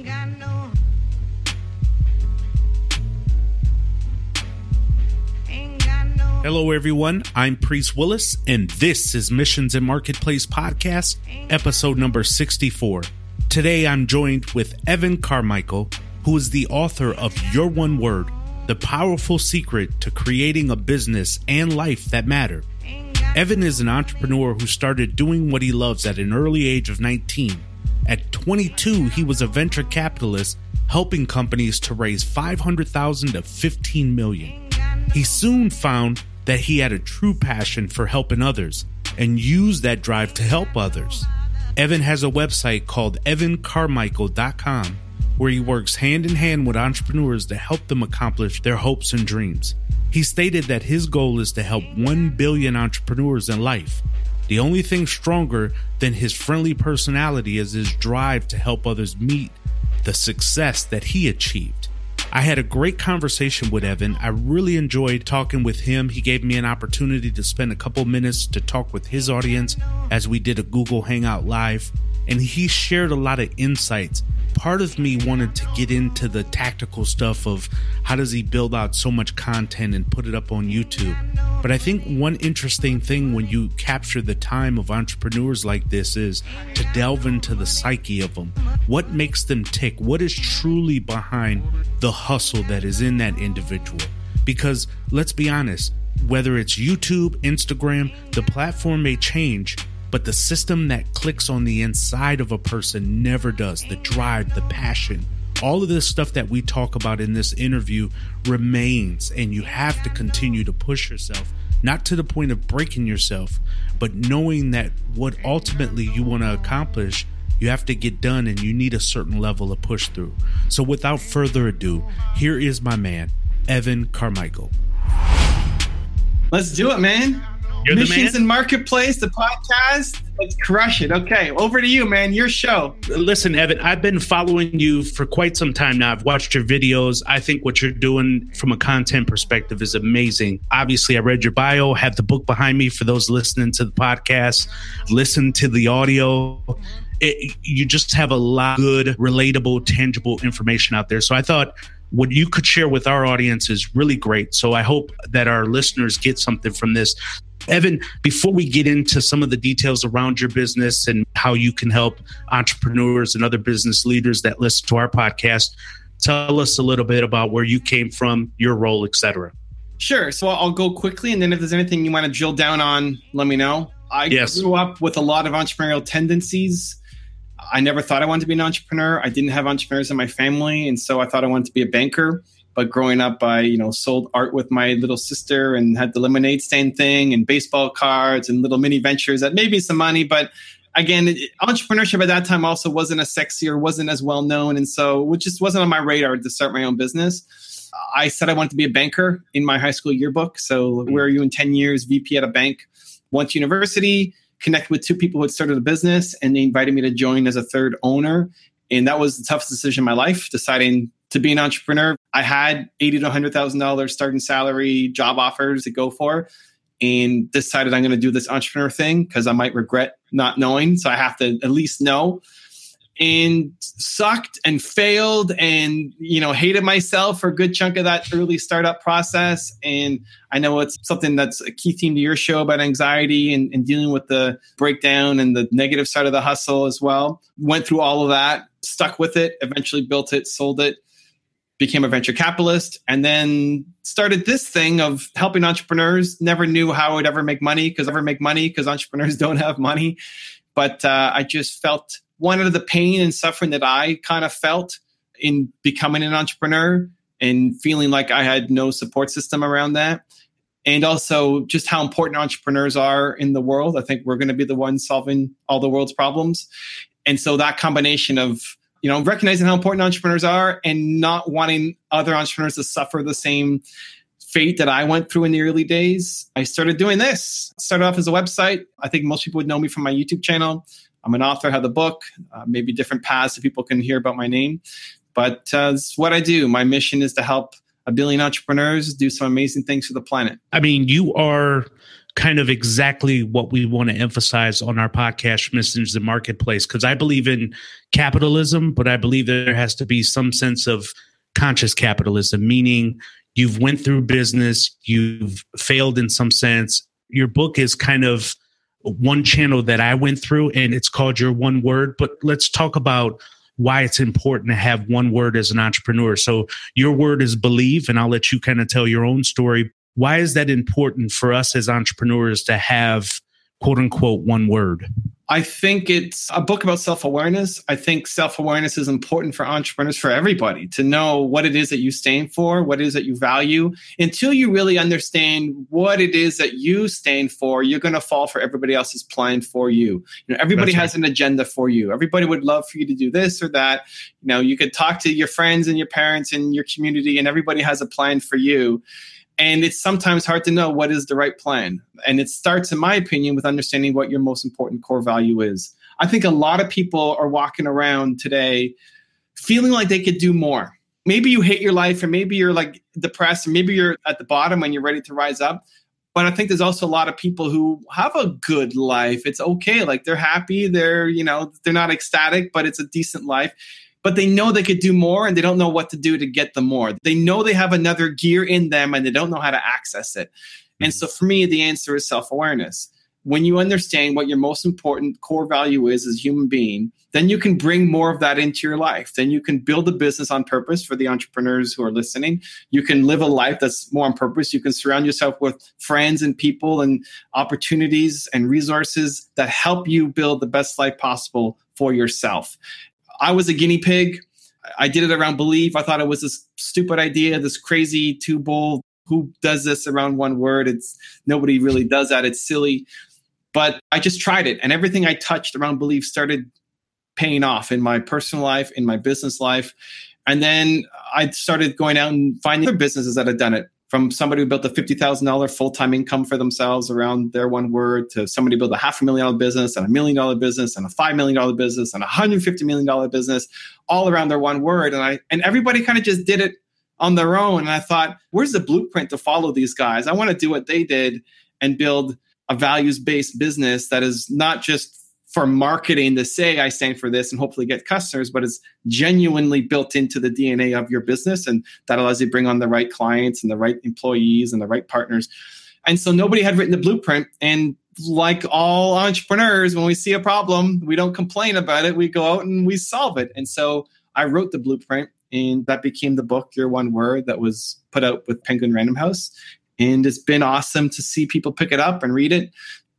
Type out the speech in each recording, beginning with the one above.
Ain't got no. Ain't got no. Hello, everyone. I'm Priest Willis, and this is Missions and Marketplace Podcast, episode number 64. Today, I'm joined with Evan Carmichael, who is the author of Your One Word The Powerful Secret to Creating a Business and Life That Matter. Evan is an entrepreneur who started doing what he loves at an early age of 19. At 22, he was a venture capitalist helping companies to raise 500,000 to 15 million. He soon found that he had a true passion for helping others and used that drive to help others. Evan has a website called evancarmichael.com where he works hand in hand with entrepreneurs to help them accomplish their hopes and dreams. He stated that his goal is to help 1 billion entrepreneurs in life. The only thing stronger than his friendly personality is his drive to help others meet the success that he achieved. I had a great conversation with Evan. I really enjoyed talking with him. He gave me an opportunity to spend a couple minutes to talk with his audience as we did a Google Hangout Live, and he shared a lot of insights. Part of me wanted to get into the tactical stuff of how does he build out so much content and put it up on YouTube. But I think one interesting thing when you capture the time of entrepreneurs like this is to delve into the psyche of them. What makes them tick? What is truly behind the hustle that is in that individual? Because let's be honest, whether it's YouTube, Instagram, the platform may change, but the system that clicks on the inside of a person never does. The drive, the passion, all of this stuff that we talk about in this interview remains, and you have to continue to push yourself, not to the point of breaking yourself, but knowing that what ultimately you want to accomplish. You have to get done and you need a certain level of push through. So, without further ado, here is my man, Evan Carmichael. Let's do it, man. You're Missions and Marketplace, the podcast. Let's crush it. Okay, over to you, man. Your show. Listen, Evan, I've been following you for quite some time now. I've watched your videos. I think what you're doing from a content perspective is amazing. Obviously, I read your bio, have the book behind me for those listening to the podcast, listen to the audio. It, you just have a lot of good, relatable, tangible information out there. So I thought what you could share with our audience is really great. So I hope that our listeners get something from this. Evan, before we get into some of the details around your business and how you can help entrepreneurs and other business leaders that listen to our podcast, tell us a little bit about where you came from, your role, etc. Sure. So I'll go quickly, and then if there's anything you want to drill down on, let me know. I Yes. grew up with a lot of entrepreneurial tendencies. I never thought I wanted to be an entrepreneur. I didn't have entrepreneurs in my family, and so I thought I wanted to be a banker. But growing up, I you know sold art with my little sister and had the lemonade stand thing and baseball cards and little mini ventures that made me some money. But again, it- entrepreneurship at that time also wasn't as sexy or wasn't as well known, and so it just wasn't on my radar to start my own business. I said I wanted to be a banker in my high school yearbook. So hmm. where are you in ten years? VP at a bank. Went to university, connected with two people who had started a business, and they invited me to join as a third owner. And that was the toughest decision in my life, deciding to be an entrepreneur. I had eighty to hundred thousand dollars starting salary, job offers to go for, and decided I'm going to do this entrepreneur thing because I might regret not knowing. So I have to at least know. And sucked and failed, and you know hated myself for a good chunk of that early startup process. And I know it's something that's a key theme to your show about anxiety and, and dealing with the breakdown and the negative side of the hustle as well. Went through all of that, stuck with it, eventually built it, sold it, became a venture capitalist, and then started this thing of helping entrepreneurs. Never knew how I would ever make money because ever make money because entrepreneurs don't have money. But uh, I just felt one of the pain and suffering that I kind of felt in becoming an entrepreneur and feeling like I had no support system around that. And also just how important entrepreneurs are in the world. I think we're going to be the ones solving all the world's problems. And so that combination of you know recognizing how important entrepreneurs are and not wanting other entrepreneurs to suffer the same fate that I went through in the early days, I started doing this. Started off as a website. I think most people would know me from my YouTube channel. I'm an author, have the book, uh, maybe different paths so people can hear about my name. But uh, it's what I do. My mission is to help a billion entrepreneurs do some amazing things for the planet. I mean, you are kind of exactly what we want to emphasize on our podcast, Missions the Marketplace, because I believe in capitalism, but I believe there has to be some sense of conscious capitalism, meaning you've went through business, you've failed in some sense. Your book is kind of one channel that I went through, and it's called Your One Word. But let's talk about why it's important to have one word as an entrepreneur. So, your word is believe, and I'll let you kind of tell your own story. Why is that important for us as entrepreneurs to have quote unquote one word? I think it's a book about self awareness. I think self awareness is important for entrepreneurs, for everybody to know what it is that you stand for, what it is that you value. Until you really understand what it is that you stand for, you're going to fall for everybody else's plan for you. You know, everybody That's has right. an agenda for you. Everybody would love for you to do this or that. You know, you could talk to your friends and your parents and your community, and everybody has a plan for you. And it's sometimes hard to know what is the right plan. And it starts, in my opinion, with understanding what your most important core value is. I think a lot of people are walking around today feeling like they could do more. Maybe you hate your life, or maybe you're like depressed, or maybe you're at the bottom and you're ready to rise up. But I think there's also a lot of people who have a good life. It's okay. Like they're happy. They're, you know, they're not ecstatic, but it's a decent life but they know they could do more and they don't know what to do to get the more. They know they have another gear in them and they don't know how to access it. And so mm-hmm. for me, the answer is self awareness. When you understand what your most important core value is as a human being, then you can bring more of that into your life. Then you can build a business on purpose for the entrepreneurs who are listening. You can live a life that's more on purpose. You can surround yourself with friends and people and opportunities and resources that help you build the best life possible for yourself. I was a guinea pig. I did it around belief. I thought it was this stupid idea, this crazy two bowl. Who does this around one word? It's nobody really does that. It's silly. But I just tried it, and everything I touched around belief started paying off in my personal life, in my business life. And then I started going out and finding other businesses that had done it from somebody who built a $50,000 full-time income for themselves around their one word to somebody who built a half a million dollar business and a million dollar business and a $5 million business and a $150 million business all around their one word. And I, and everybody kind of just did it on their own. And I thought, where's the blueprint to follow these guys? I want to do what they did and build a values-based business that is not just for marketing to say I stand for this and hopefully get customers, but it's genuinely built into the DNA of your business. And that allows you to bring on the right clients and the right employees and the right partners. And so nobody had written the blueprint. And like all entrepreneurs, when we see a problem, we don't complain about it. We go out and we solve it. And so I wrote the blueprint and that became the book, Your One Word, that was put out with Penguin Random House. And it's been awesome to see people pick it up and read it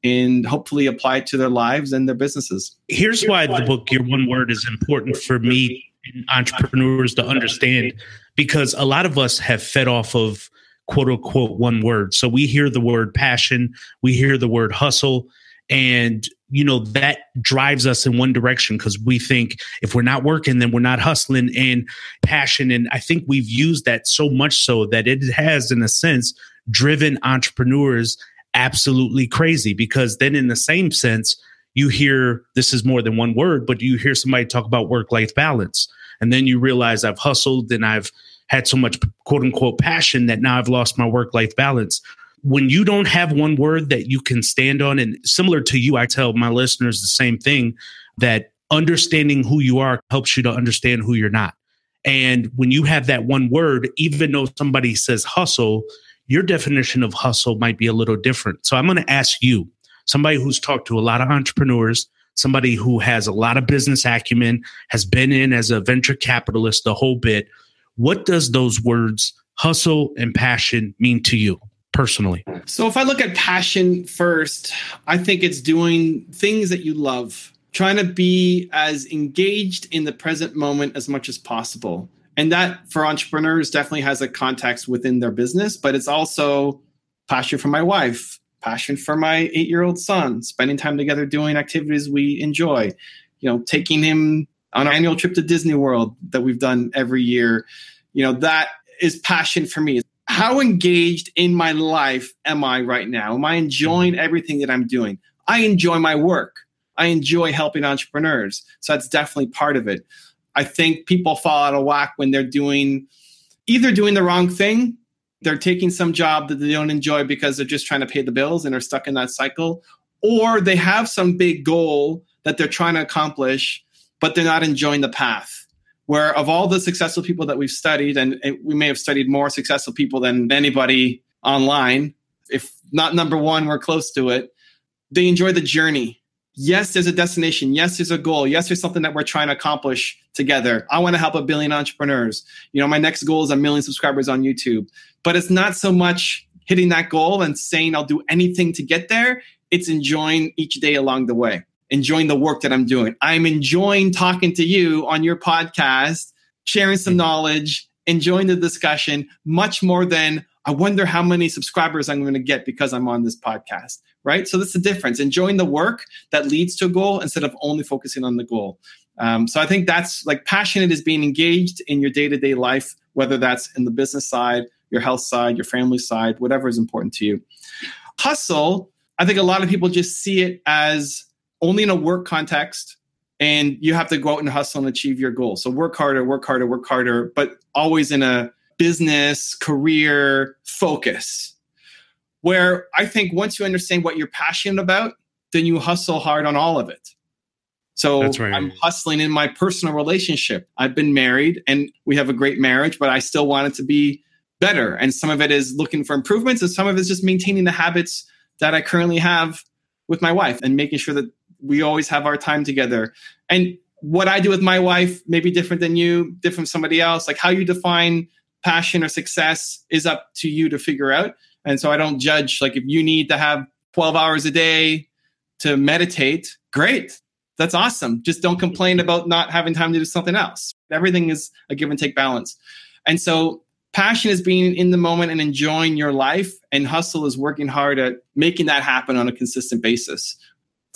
and hopefully apply it to their lives and their businesses. Here's why the book, Your One Word, is important for me and entrepreneurs to understand because a lot of us have fed off of quote unquote one word. So we hear the word passion, we hear the word hustle, and you know that drives us in one direction because we think if we're not working then we're not hustling and passion and i think we've used that so much so that it has in a sense driven entrepreneurs absolutely crazy because then in the same sense you hear this is more than one word but you hear somebody talk about work life balance. And then you realize i've hustled and i've had so much quote unquote passion that now i've lost my work life balance. When you don't have one word that you can stand on and similar to you i tell my listeners the same thing that understanding who you are helps you to understand who you're not. And when you have that one word even though somebody says hustle your definition of hustle might be a little different. So I'm going to ask you, somebody who's talked to a lot of entrepreneurs, somebody who has a lot of business acumen, has been in as a venture capitalist the whole bit. What does those words hustle and passion mean to you personally? So if I look at passion first, I think it's doing things that you love, trying to be as engaged in the present moment as much as possible and that for entrepreneurs definitely has a context within their business but it's also passion for my wife passion for my eight year old son spending time together doing activities we enjoy you know taking him on our annual trip to disney world that we've done every year. You know that is passion for me. How engaged in my life am i right now? Am i enjoying everything that i'm doing? I enjoy my work. I enjoy helping entrepreneurs. So that's definitely part of it I think people fall out of whack when they're doing either doing the wrong thing they're taking some job that they don't enjoy because they're just trying to pay the bills and are stuck in that cycle, or they have some big goal that they're trying to accomplish, but they're not enjoying the path. Where of all the successful people that we've studied, and, we may have studied more successful people than anybody online, if not number one, we're close to it. They enjoy the journey yes, there's a destination. Yes, there's a goal. Yes, there's something that we're trying to accomplish together. I want to help a billion entrepreneurs. You know, my next goal is a million subscribers on YouTube. But it's not so much hitting that goal and saying I'll do anything to get there. It's enjoying each day along the way, enjoying the work that I'm doing. I'm enjoying talking to you on your podcast, sharing some mm-hmm. knowledge, enjoying the discussion much more than I wonder how many subscribers I'm going to get because I'm on this podcast, right? So that's the difference. Enjoying the work that leads to a goal instead of only focusing on the goal. Um, so I think that's like passionate is being engaged in your day to day life, whether that's in the business side, your health side, your family side, whatever is important to you. Hustle, I think a lot of people just see it as only in a work context and you have to go out and hustle and achieve your goal. So work harder, work harder, work harder, but always in a business, career focus. Where I think once you understand what you're passionate about, then you hustle hard on all of it. So right. I'm hustling in my personal relationship. I've been married and we have a great marriage, but I still want it to be better. And some of it is looking for improvements, and some of it is just maintaining the habits that I currently have with my wife and making sure that we always have our time together. And what I do with my wife may be different than you, different from somebody else. Like how you define passion or success is up to you to figure out. And so I don't judge. Like if you need to have 12 hours a day to meditate, great. That's awesome. Just don't complain about not having time to do something else. Everything is a give and take balance. And so passion is being in the moment and enjoying your life, and hustle is working hard at making that happen on a consistent basis.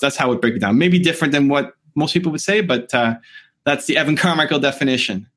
That's how I would break it down. Maybe different than what most people would say, but uh, that's the Evan Carmichael definition.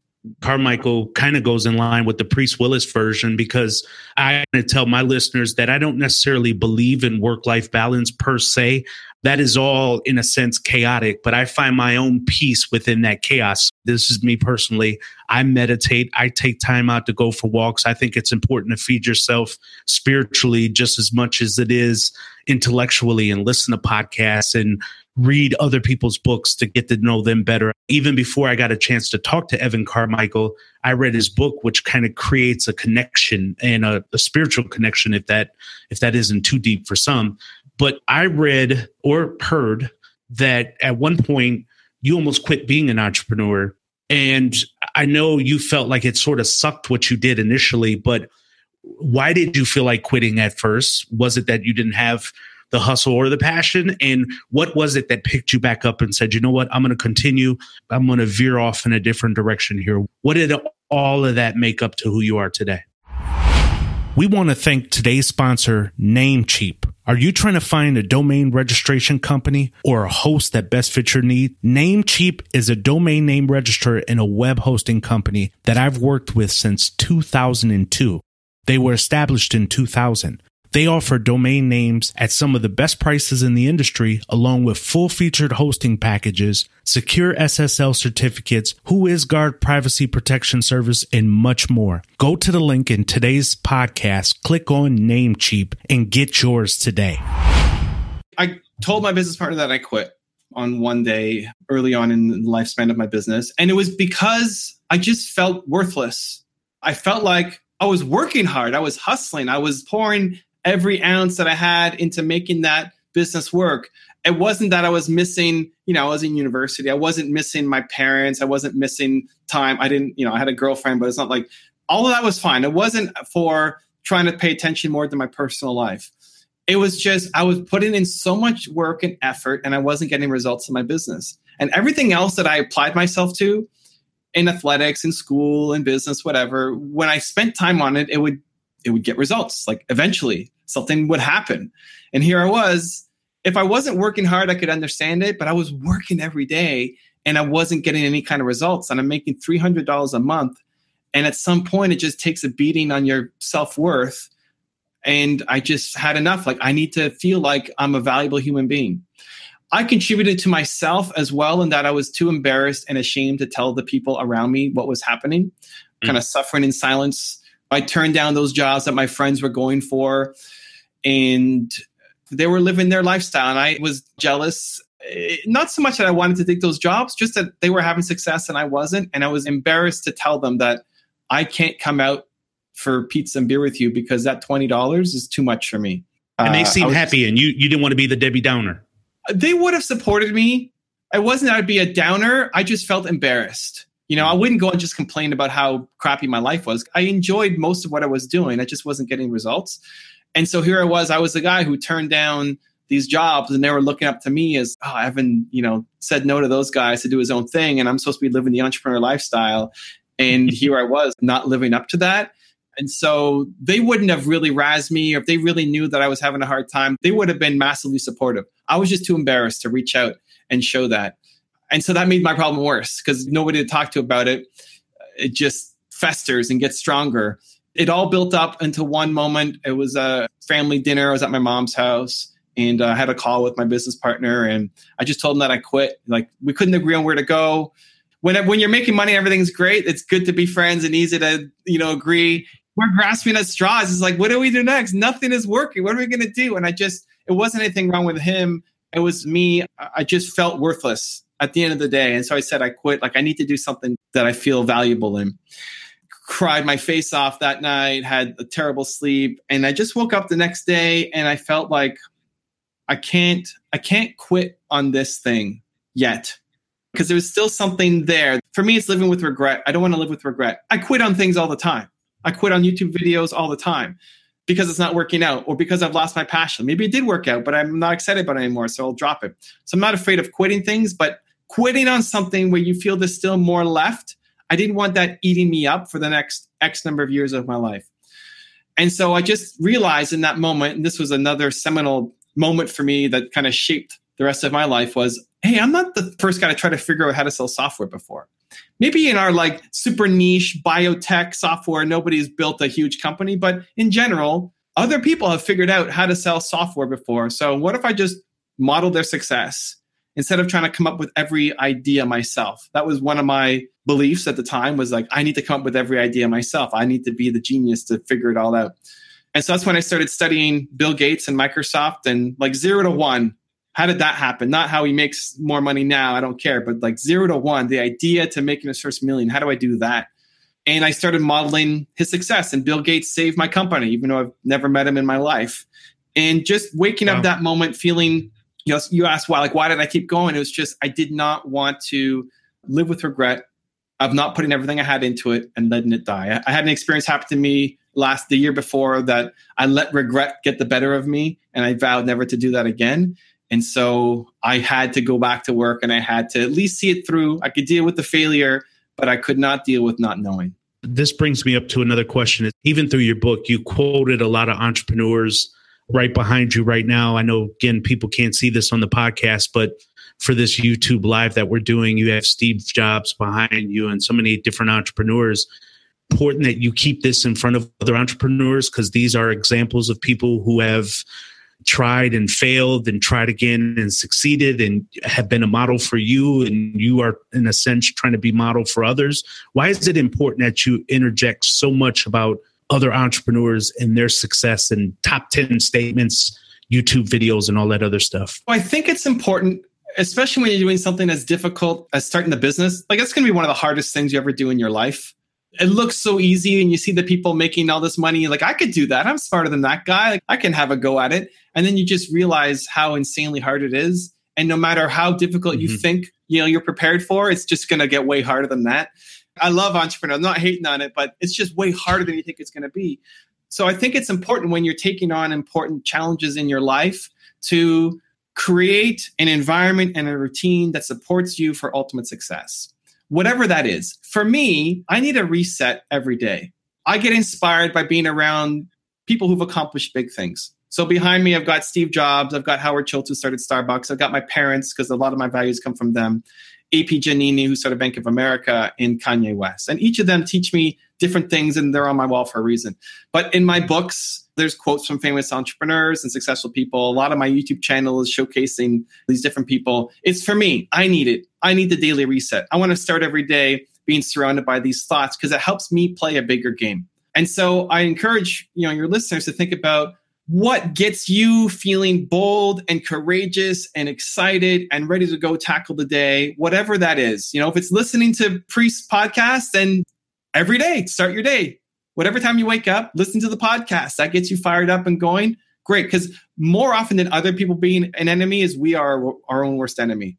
Carmichael kind of goes in line with the Priest Willis version because I tell my listeners that I don't necessarily believe in work life balance per se. That is all, in a sense, chaotic, but I find my own peace within that chaos. This is me personally. I meditate. I take time out to go for walks. I think it's important to feed yourself spiritually just as much as it is intellectually and listen to podcasts and read other people's books to get to know them better. Even before I got a chance to talk to Evan Carmichael, I read his book, which kind of creates a connection and a, a, spiritual connection, if that if that isn't too deep for some. But I read or heard that at one point you almost quit being an entrepreneur. And I know you felt like it sort of sucked what you did initially, but why did you feel like quitting at first? Was it that you didn't have the hustle or the passion? And what was it that picked you back up and said, you know what, I'm going to continue. I'm going to veer off in a different direction here. What did all of that make up to who you are today? We want to thank today's sponsor, Namecheap. Are you trying to find a domain registration company or a host that best fits your need? Namecheap is a domain name registrar and a web hosting company that I've worked with since 2002. They were established in 2000. They offer domain names at some of the best prices in the industry, along with full featured hosting packages, secure SSL certificates, WhoisGuard privacy protection service, and much more. Go to the link in today's podcast, click on Namecheap, and get yours today. I told my business partner that I quit on one day early on in the lifespan of my business. And it was because I just felt worthless. I felt like I was working hard. I was hustling. I was pouring every ounce that I had into making that business work. It wasn't that I was missing, you know, I was in university. I wasn't missing my parents. I wasn't missing time. I didn't, you know, I had a girlfriend, but it's not like all of that was fine. It wasn't for trying to pay attention more to my personal life. It was just I was putting in so much work and effort and I wasn't getting results in my business. And everything else that I applied myself to in athletics, in school, in business, whatever, when I spent time on it, it would it would get results. Like eventually something would happen. And here I was. If I wasn't working hard, I could understand it, but I was working every day and I wasn't getting any kind of results. And I'm making $300 a month. And at some point, it just takes a beating on your self worth. And I just had enough. Like, I need to feel like I'm a valuable human being. I contributed to myself as well in that I was too embarrassed and ashamed to tell the people around me what was happening, mm. kind of suffering in silence I turned down those jobs that my friends were going for and they were living their lifestyle and I was jealous. Eh, not so much that I wanted to take those jobs, just that they were having success and I wasn't. And I was embarrassed to tell them that I can't come out for pizza and beer with you because that $20 is too much for me. And they Uh, seem I was- happy, and you you didn't want to be the Debbie Downer. they would have supported me. It wasn't that I'd be a downer. I just felt embarrassed. You know, I wouldn't go and just complain about how crappy my life was. I enjoyed most of what I was doing. I just wasn't getting results. And so here I was. I was the guy who turned down these jobs and they were looking up to me as, oh, Evan, you know, said no to those guys to do his own thing. And I'm supposed to be living the entrepreneur lifestyle. And here I was not living up to that. And so they wouldn't have really razzed me, or if they really knew that I was having a hard time, they would have been massively supportive. I was just too embarrassed to reach out and show that. And so that made my problem worse because nobody to talk to about it. It just festers and gets stronger. It all built up into one moment. It was a family dinner. I was at my mom's house and uh, I had a call with my business partner. And I just told him that I quit. Like we couldn't agree on where to go. When, when you're making money, everything's great. It's good to be friends and easy to, you know, agree we're grasping at straws. It's like, what do we do next? Nothing is working. What are we going to do? And I just, it wasn't anything wrong with him. It was me. I just felt worthless at the end of the day. And so I said, I quit. Like, I need to do something that I feel valuable in. Cried my face off that night, had a terrible sleep. And I just woke up the next day and I felt like I can't, I can't quit on this thing yet because there was still something there. For me, it's living with regret. I don't want to live with regret. I quit on things all the time. I quit on YouTube videos all the time because it's not working out or because I've lost my passion. Maybe it did work out, but I'm not excited about it anymore, so I'll drop it. So I'm not afraid of quitting things, but quitting on something where you feel there's still more left, I didn't want that eating me up for the next X number of years of my life. And so I just realized in that moment, and this was another seminal moment for me that kind of shaped the rest of my life was, hey, I'm not the first guy to try to figure out how to sell software before maybe in our like super niche biotech software, nobody's built a huge company, but in general, other people have figured out how to sell software before. So what if I just model their success instead of trying to come up with every idea myself? That was one of my beliefs at the time was like, I need to come up with every idea myself. I need to be the genius to figure it all out. And so that's when I started studying Bill Gates and Microsoft and like zero to one, how did that happen? Not how he makes more money now. I don't care. But like zero to one, the idea to making his first million, how do I do that? And I started modeling his success. And Bill Gates saved my company, even though I've never met him in my life. And just waking Wow. up that moment feeling, you know, you asked why, like, why did I keep going? It was just, I did not want to live with regret of not putting everything I had into it and letting it die. I, I had an experience happen to me last the year before that I let regret get the better of me. And I vowed never to do that again. And so I had to go back to work and I had to at least see it through. I could deal with the failure, but I could not deal with not knowing. This brings me up to another question. Even through your book, you quoted a lot of entrepreneurs right behind you right now. I know, again, people can't see this on the podcast, but for this YouTube live that we're doing, you have Steve Jobs behind you and so many different entrepreneurs. Important that you keep this in front of other entrepreneurs because these are examples of people who have tried and failed and tried again and succeeded and have been a model for you and you are in a sense trying to be model for others why is it important that you interject so much about other entrepreneurs and their success and top 10 statements youtube videos and all that other stuff I think it's important, especially when you're doing something as difficult as starting the business. Like, it's going to be one of the hardest things you ever do in your life. It looks so easy, and you see the people making all this money. Like, I could do that. I'm smarter than that guy. Like, I can have a go at it. And then you just realize how insanely hard it is. And no matter how difficult you Mhm. think you know you're prepared for, it's just going to get way harder than that. I love entrepreneur. I'm not hating on it, but it's just way harder than you think it's going to be. So I think it's important when you're taking on important challenges in your life to create an environment and a routine that supports you for ultimate success. Whatever that is. For me, I need a reset every day. I get inspired by being around people who've accomplished big things. So behind me, I've got Steve Jobs, I've got Howard Schultz, who started Starbucks, I've got my parents, because a lot of my values come from them, AP Giannini, who started Bank of America, and Kanye West. And each of them teach me different things, and they're on my wall for a reason. But in my books, there's quotes from famous entrepreneurs and successful people. A lot of my YouTube channel is showcasing these different people. It's for me. I need it. I need the daily reset. I want to start every day being surrounded by these thoughts because it helps me play a bigger game. And so I encourage, you know, your listeners to think about what gets you feeling bold and courageous and excited and ready to go tackle the day, whatever that is. You know, if it's listening to Priest podcast, then every day, start your day. Whatever time you wake up, listen to the podcast. That gets you fired up and going. Great. Because more often than other people being an enemy is we are our own worst enemy.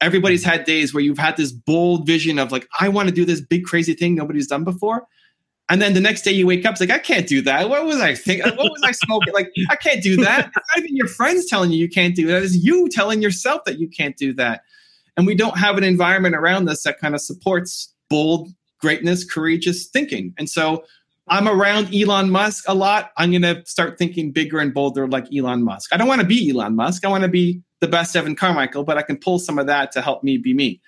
Everybody's mm. had days where you've had this bold vision of like, I want to do this big crazy thing nobody's done before. And then the next day you wake up, it's like, I can't do that. What was I thinking? What was I smoking? Like, I can't do that. It's not even your friends telling you you can't do that. It's you telling yourself that you can't do that. And we don't have an environment around us that kind of supports bold greatness, courageous thinking. And so I'm around Elon Musk a lot. I'm going to start thinking bigger and bolder like Elon Musk. I don't want to be Elon Musk. I want to be the best Evan Carmichael, but I can pull some of that to help me be me.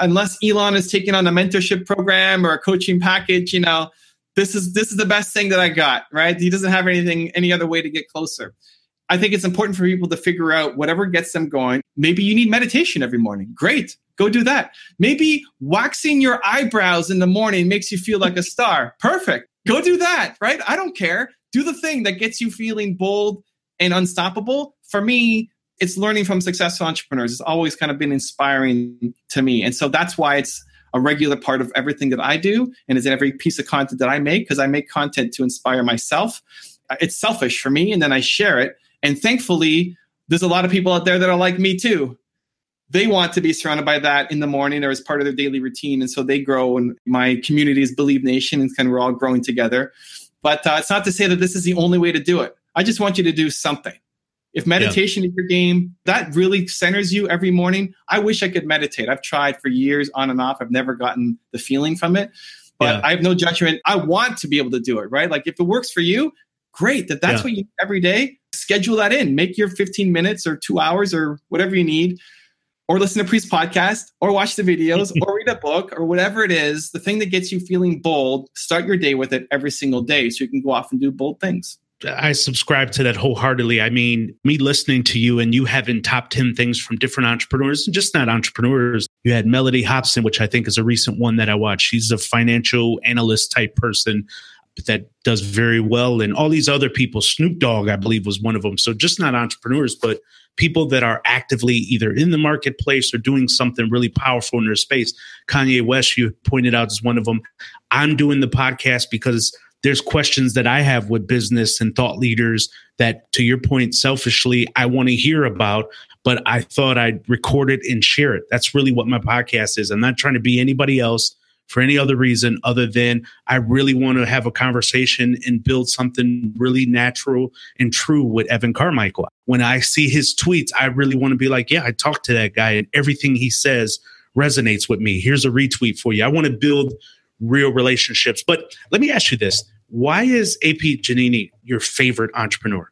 Unless Elon is taking on a mentorship program or a coaching package, you know, this is this is the best thing that I got, right? He doesn't have anything any other way to get closer. I think it's important for people to figure out whatever gets them going. Maybe you need meditation every morning. Great. Go do that. Maybe waxing your eyebrows in the morning makes you feel like a star. Perfect. Go do that, right? I don't care. Do the thing that gets you feeling bold and unstoppable. For me, it's learning from successful entrepreneurs. It's always kind of been inspiring to me. And so that's why it's a regular part of everything that I do and is in every piece of content that I make because I make content to inspire myself. Uh, it's selfish for me and then I share it. And thankfully, there's a lot of people out there that are like me too. They want to be surrounded by that in the morning or as part of their daily routine. And so they grow. And my community is Believe Nation and kind of we're all growing together. But uh, it's not to say that this is the only way to do it. I just want you to do something. If meditation yeah. is your game, that really centers you every morning. I wish I could meditate. I've tried for years on and off. I've never gotten the feeling from it, but yeah. I have no judgment. I want to be able to do it, right? Like if it works for you, great. That that's yeah. what you every day. Schedule that in. Make your 15 minutes or two hours or whatever you need, or listen to Priest podcast, or watch the videos, or read a book, or whatever it is. The thing that gets you feeling bold. Start your day with it every single day, so you can go off and do bold things. I subscribe to that wholeheartedly. I mean, me listening to you and you having top 10 things from different entrepreneurs and just not entrepreneurs. You had Mellody Hobson, which I think is a recent one that I watched. She's a financial analyst type person that does very well. And all these other people, Snoop Dogg, I believe, was one of them. So just not entrepreneurs, but people that are actively either in the marketplace or doing something really powerful in their space. Kanye West, you pointed out, is one of them. I'm doing the podcast because there's questions that I have with business and thought leaders that, to your point, selfishly, I want to hear about, but I thought I'd record it and share it. That's really what my podcast is. I'm not trying to be anybody else for any other reason other than I really want to have a conversation and build something really natural and true with Evan Carmichael. When I see his tweets, I really want to be like, yeah, I talked to that guy and everything he says resonates with me. Here's a retweet for you. I want to build real relationships. But let me ask you this why is AP Giannini your favorite entrepreneur?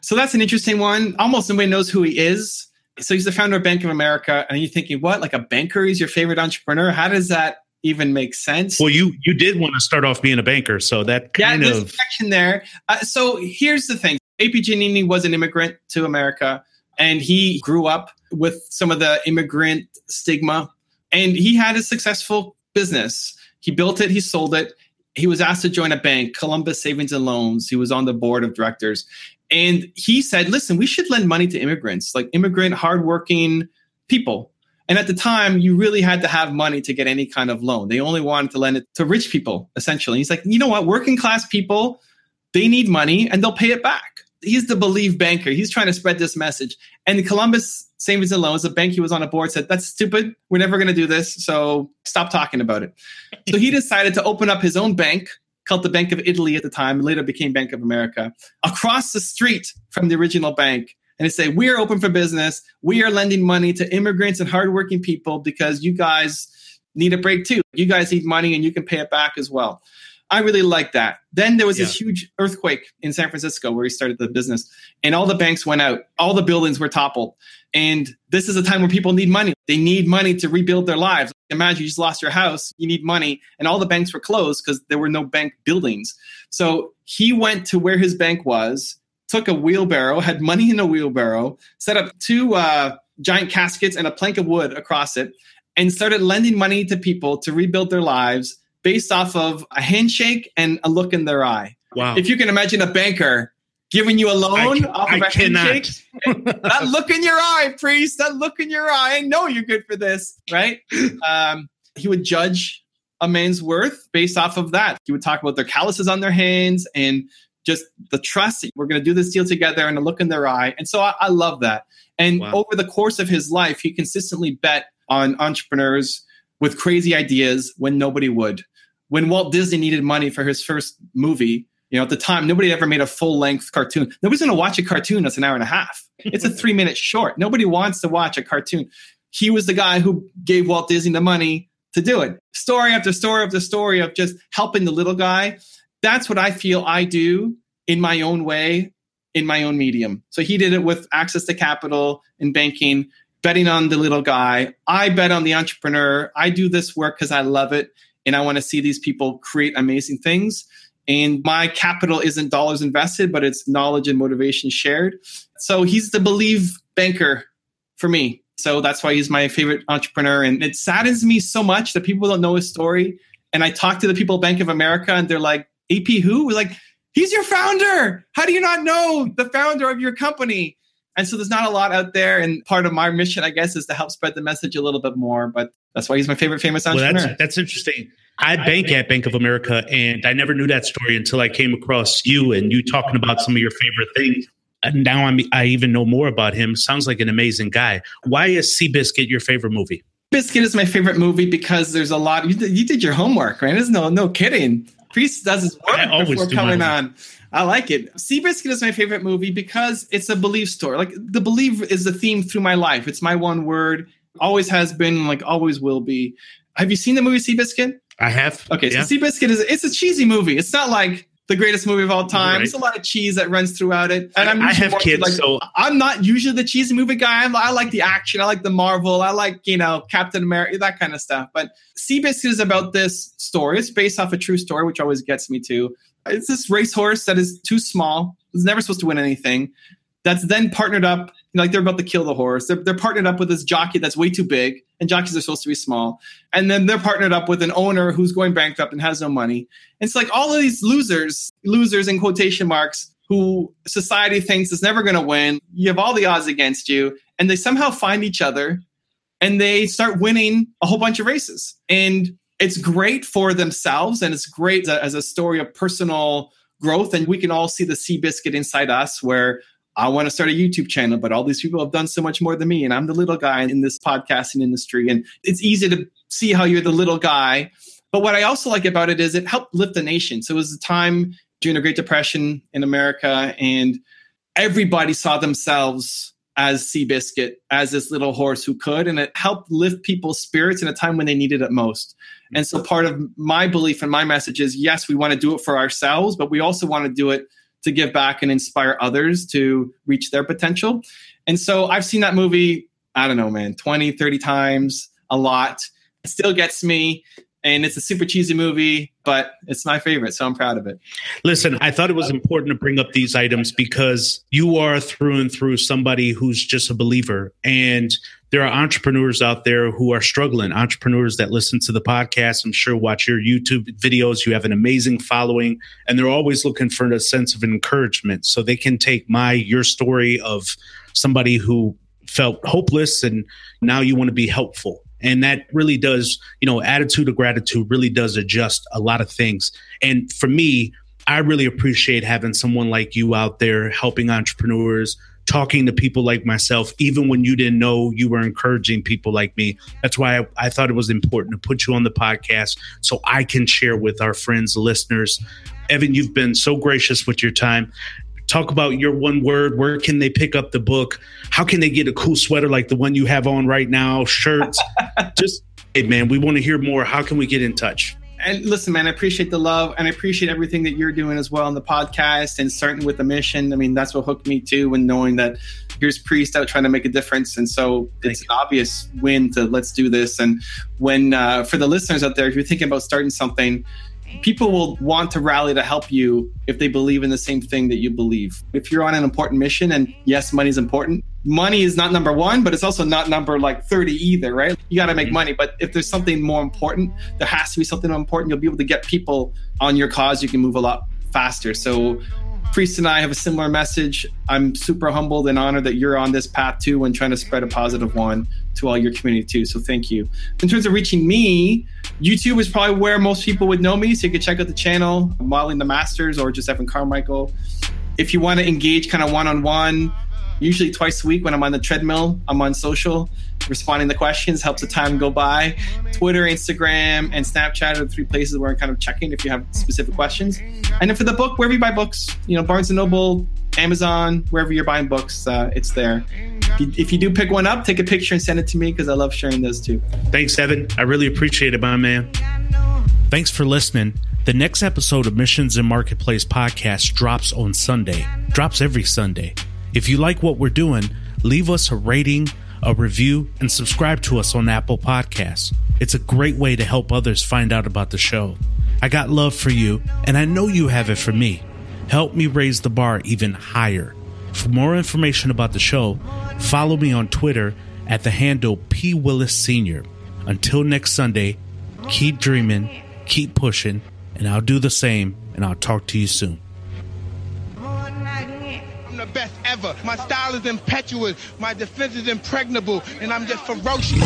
So that's an interesting one. Almost nobody knows who he is. So he's the founder of Bank of America, and you're thinking, what? Like a banker is your favorite entrepreneur? How does that even make sense? Well, you you did want to start off being a banker, so that kind yeah, of connection there. Uh, so here's the thing: AP Giannini was an immigrant to America, and he grew up with some of the immigrant stigma, and he had a successful business. He built it, he sold it, he was asked to join a bank, Columbus Savings and Loans. He was on the board of directors. And he said, listen, we should lend money to immigrants, like immigrant, hardworking people. And at the time, you really had to have money to get any kind of loan. They only wanted to lend it to rich people, essentially. He's like, you know what? Working class people, they need money and they'll pay it back. He's the believe banker. He's trying to spread this message. And Columbus Savings and Loans, the bank he was on a board, said, That's stupid. We're never going to do this. So stop talking about it. so he decided to open up his own bank called the Bank of Italy at the time, later became Bank of America, across the street from the original bank. And they say, We are open for business. We are lending money to immigrants and hardworking people because you guys need a break too. You guys need money and you can pay it back as well. I really like that. Then there was yeah. this huge earthquake in San Francisco where he started the business, and all the banks went out, all the buildings were toppled. And this is a time where people need money. They need money to rebuild their lives. Imagine you just lost your house, you need money, and all the banks were closed because there were no bank buildings. So he went to where his bank was, took a wheelbarrow, had money in a wheelbarrow, set up two uh, giant caskets and a plank of wood across it, and started lending money to people to rebuild their lives based off of a handshake and a look in their eye. Wow. If you can imagine a banker giving you a loan I, off of I a cannot. handshake, that look in your eye, priest, that look in your eye. I know you're good for this, right? Um, he would judge a man's worth based off of that. He would talk about their calluses on their hands and just the trust that we're going to do this deal together and a look in their eye. And so I, I love that. And Wow. over the course of his life, he consistently bet on entrepreneurs with crazy ideas when nobody would. When Walt Disney needed money for his first movie, you know, at the time, nobody ever made a full length cartoon. Nobody's going to watch a cartoon that's an hour and a half. It's a three minute short. Nobody wants to watch a cartoon. He was the guy who gave Walt Disney the money to do it. Story after story after story of just helping the little guy. That's what I feel I do in my own way, in my own medium. So he did it with access to capital and banking, betting on the little guy. I bet on the entrepreneur. I do this work because I love it and I want to see these people create amazing things. And my capital isn't dollars invested, but it's knowledge and motivation shared. So he's the believe banker for me. So that's why he's my favorite entrepreneur. And it saddens me so much that people don't know his story. And I talk to the people at Bank of America and they're like, AP who? We're like, he's your founder. How do you not know the founder of your company? And so there's not a lot out there. And part of my mission, I guess, is to help spread the message a little bit more. But that's why he's my favorite famous Well, entrepreneur. that's that's interesting. I bank at Bank of America, and I never knew that story until I came across you and you talking about some of your favorite things. And now I'm, I even know more about him. Sounds like an amazing guy. Why is Seabiscuit your favorite movie? Biscuit is my favorite movie because there's a lot. You did, you did your homework, right? There's no no kidding. Priest does his work before coming on. I like it. Seabiscuit is my favorite movie because it's a belief story. Like the belief is the theme through my life. It's my one word. Always has been, like always will be. Have you seen the movie Seabiscuit? I have. Okay, yeah. so Seabiscuit is it's a cheesy movie. It's not like the greatest movie of all time. Right. There's a lot of cheese that runs throughout it. And I'm I have kids, like, so I'm not usually the cheesy movie guy. I'm, I like the action. I like the Marvel. I like, you know, Captain America, that kind of stuff. But Seabiscuit is about this story. It's based off a true story, which always gets me too. It's this racehorse that is too small. It's never supposed to win anything. That's then partnered up, like they're about to kill the horse. They're, they're partnered up with this jockey that's way too big, and jockeys are supposed to be small. And then they're partnered up with an owner who's going bankrupt and has no money. It's like all of these losers, losers in quotation marks, who society thinks is never going to win. You have all the odds against you, and they somehow find each other and they start winning a whole bunch of races. And it's great for themselves, and it's great as a, story of personal growth. And we can all see the Seabiscuit inside us where I want to start a YouTube channel, but all these people have done so much more than me, and I'm the little guy in this podcasting industry. And it's easy to see how you're the little guy. But what I also like about it is it helped lift the nation. So it was a time during the Great Depression in America, and everybody saw themselves as Seabiscuit, as this little horse who could, and it helped lift people's spirits in a time when they needed it most. And so part of my belief and my message is yes, we want to do it for ourselves, but we also want to do it to give back and inspire others to reach their potential. And so I've seen that movie, I don't know, man, 20, 30 times, a lot. It still gets me. And it's a super cheesy movie, but it's my favorite. So I'm proud of it. Listen, I thought it was important to bring up these items because you are through and through somebody who's just a believer. And there are entrepreneurs out there who are struggling, entrepreneurs that listen to the podcast, I'm sure watch your YouTube videos. You have an amazing following, and they're always looking for a sense of encouragement. So they can take my, your story of somebody who felt hopeless and now you want to be helpful and that really does you know attitude of gratitude really does adjust a lot of things. And for me i really appreciate having someone like you out there helping entrepreneurs talking to people like myself even when you didn't know you were encouraging people like me. That's why i, I thought it was important to put you on the podcast so i can share with our friends listeners. Evan you've been so gracious with your time talk about your one word. Where can they pick up the book? How can they get a cool sweater like the one you have on right now? Shirts? Just hey man we want to hear more. How can we get in touch? And listen, man, I appreciate the love and I appreciate everything that you're doing as well on the podcast and starting with the mission. I mean, that's what hooked me too, and knowing that here's Priest out trying to make a difference. And so Thank it's an obvious win to let's do this. And when, uh, for the listeners out there, if you're thinking about starting something, people will want to rally to help you if they believe in the same thing that you believe. If you're on an important mission, and yes, money's important, money is not number one, but it's also not number like 30 either, right? You got to make mm-hmm. money. But if there's something more important, there has to be something important. You'll be able to get people on your cause. You can move a lot faster. So, Priest and I have a similar message. I'm super humbled and honored that you're on this path too and trying to spread a positive one to all your community too. So thank you. In terms of reaching me, YouTube is probably where most people would know me. So you can check out the channel, Modeling the Masters or just Evan Carmichael. If you want to engage kind of one on one, usually twice a week when I'm on the treadmill. I'm on social, responding to questions, helps the time go by. Twitter, Instagram, and Snapchat are the three places where I'm kind of checking if you have specific questions. And then for the book, wherever you buy books, you know, Barnes and Noble, Amazon, wherever you're buying books, uh, it's there. If you, if you do pick one up, take a picture and send it to me because I love sharing those too. Thanks, Evan. I really appreciate it, my man. Thanks for listening. The next episode of Missions and Marketplace podcast drops on Sunday. Drops every Sunday. If you like what we're doing, leave us a rating, a review, and subscribe to us on Apple Podcasts. It's a great way to help others find out about the show. I got love for you, and I know you have it for me. Help me raise the bar even higher. For more information about the show, follow me on Twitter at the handle P. Willis Sr. Until next Sunday, keep dreaming, keep pushing, and I'll do the same, and I'll talk to you soon. I'm the best ever. My style is impetuous. My defense is impregnable. And I'm just ferocious.